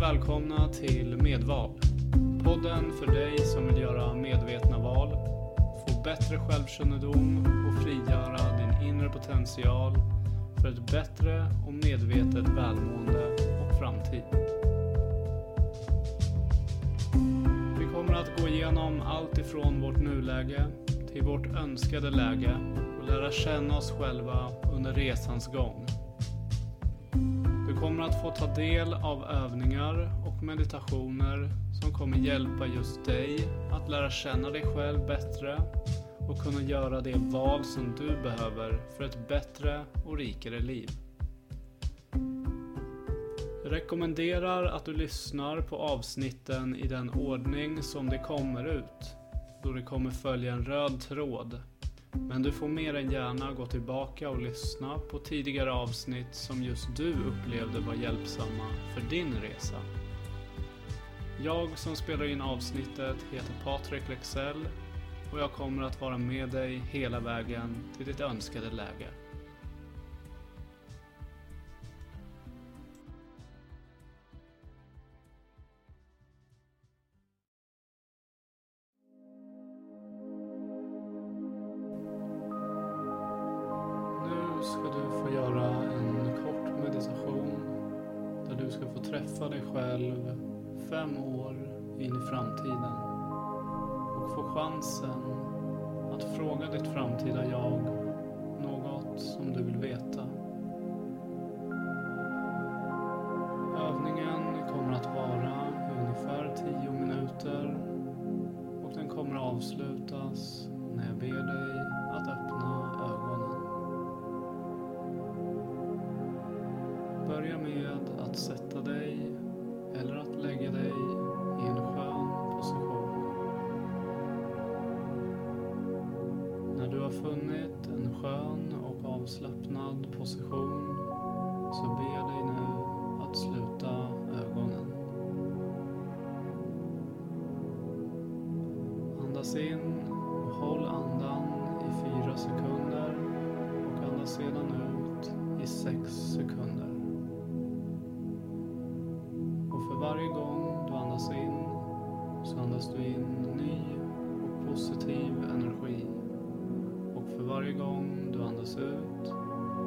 välkomna till Medval. Podden för dig som vill göra medvetna val, få bättre självkännedom och frigöra din inre potential för ett bättre och medvetet välmående och framtid. Vi kommer att gå igenom allt ifrån vårt nuläge till vårt önskade läge och lära känna oss själva under resans gång. Du kommer att få ta del av övningar och meditationer som kommer hjälpa just dig att lära känna dig själv bättre och kunna göra det val som du behöver för ett bättre och rikare liv. Jag rekommenderar att du lyssnar på avsnitten i den ordning som de kommer ut, då det kommer följa en röd tråd men du får mer än gärna gå tillbaka och lyssna på tidigare avsnitt som just du upplevde var hjälpsamma för din resa. Jag som spelar in avsnittet heter Patrik Lexell och jag kommer att vara med dig hela vägen till ditt önskade läge. Ska du få göra en kort meditation där du ska få träffa dig själv fem år in i framtiden och få chansen att fråga ditt framtida jag. Har funnit en skön och avslappnad position så ber jag dig nu att sluta ögonen. Andas in och håll andan i fyra sekunder och andas sedan ut i sex sekunder. Och för varje gång du andas in så andas du in ny och positiv energi. För varje gång du andas ut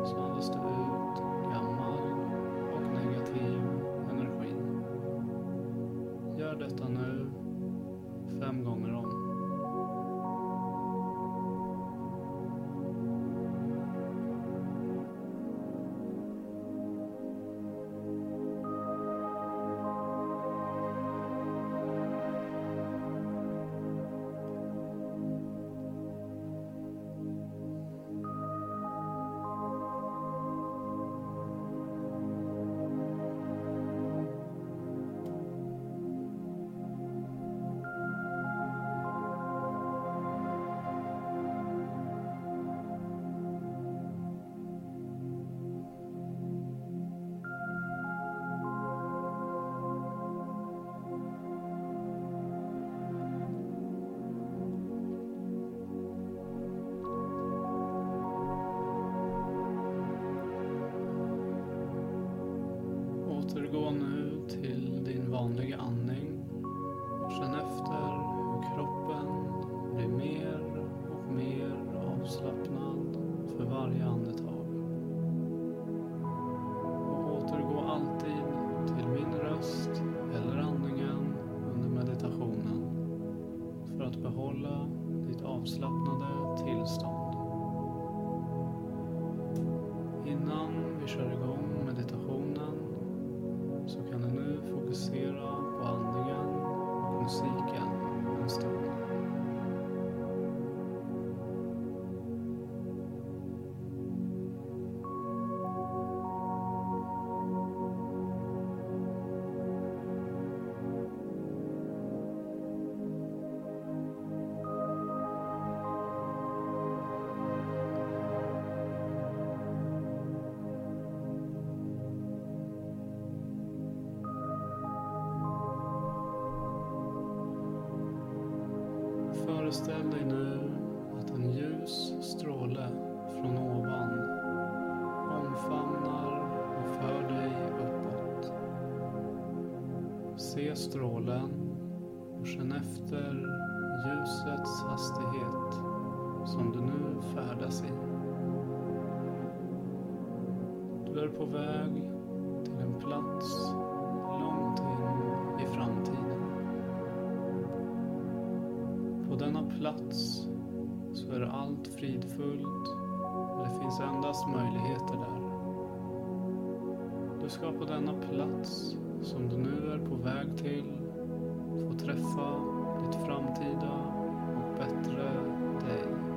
så andas du ut gammal och negativ energi. Gör detta nu fem gånger andning andning. Känn efter hur kroppen blir mer och mer avslappnad för varje andetag. Föreställ dig nu att en ljus stråle från ovan omfamnar och för dig uppåt. Se strålen och känn efter ljusets hastighet som du nu färdas i. Du är på väg till en plats långt in i framtiden. På denna plats så är allt fridfullt och det finns endast möjligheter där. Du ska på denna plats som du nu är på väg till få träffa ditt framtida och bättre dig.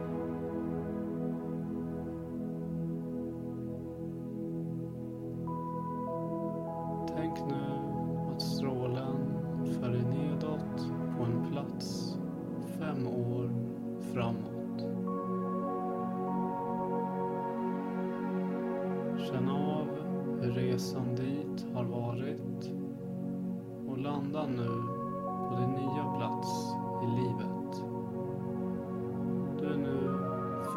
Känn av hur resan dit har varit och landa nu på din nya plats i livet. Du är nu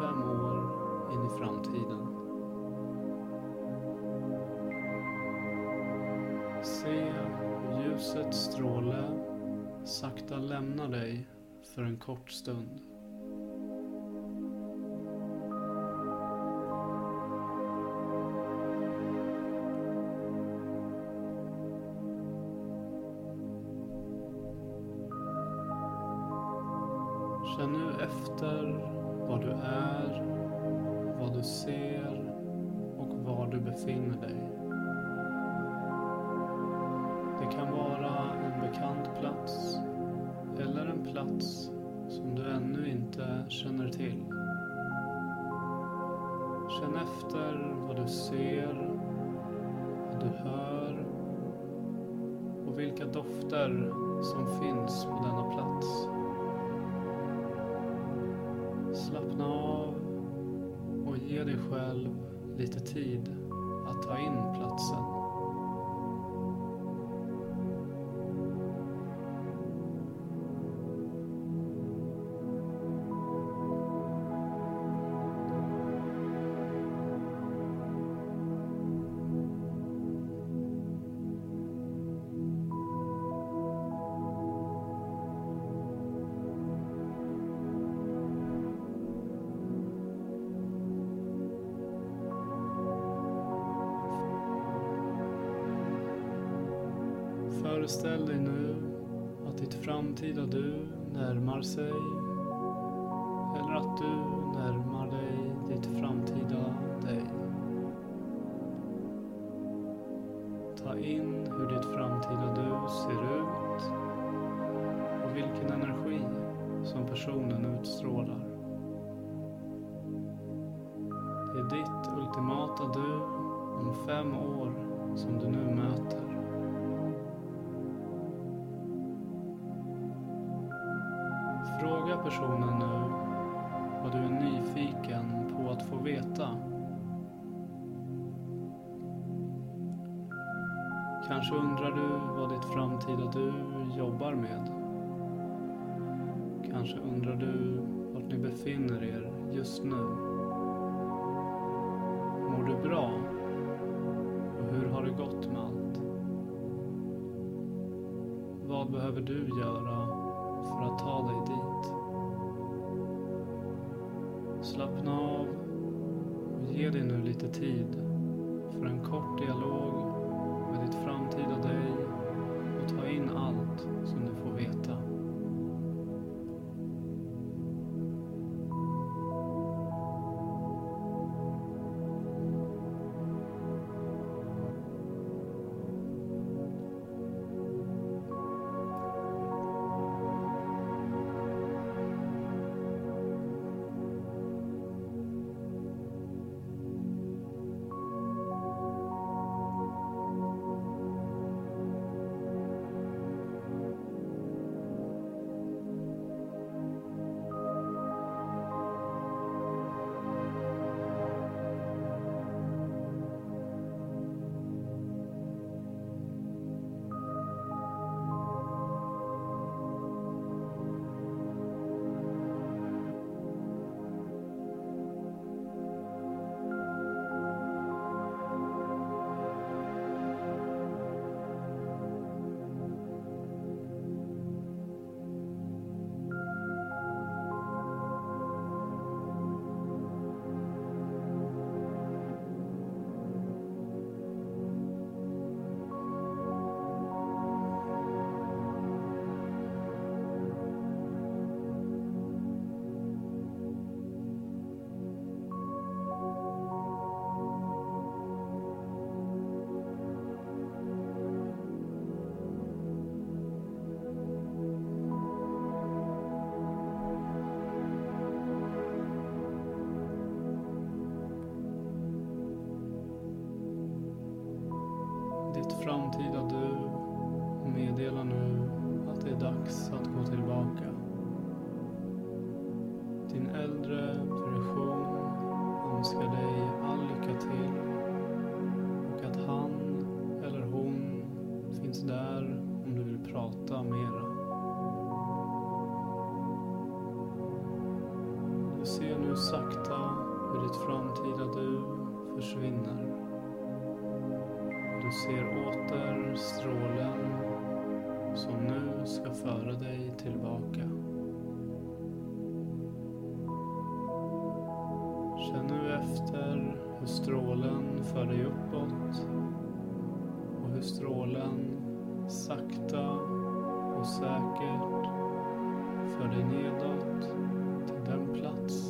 fem år in i framtiden. Se hur ljusets stråle sakta lämnar dig för en kort stund. Det kan vara en bekant plats eller en plats som du ännu inte känner till. Känn efter vad du ser, vad du hör och vilka dofter som finns på denna plats. Slappna av och ge dig själv lite tid att ta in platsen. Föreställ dig nu att ditt framtida du närmar sig eller att du närmar dig ditt framtida dig. Ta in hur ditt framtida du ser ut och vilken energi som personen utstrålar. Det är ditt ultimata du om fem år som du nu möter. Personen nu vad du är nyfiken på att få veta. Kanske undrar du vad ditt framtida du jobbar med. Kanske undrar du vart ni befinner er just nu. Mår du bra? Och hur har det gått med allt? Vad behöver du göra för att ta dig dit? Slappna av och ge dig nu lite tid för en kort dialog med ditt framtida dig och ta in allt som du får veta. Finns där om du vill prata mera. Du ser nu sakta hur ditt framtida du försvinner. Du ser åter strålen som nu ska föra dig tillbaka. Känn nu efter hur strålen för dig uppåt och hur strålen sakta och säkert för dig nedåt till den plats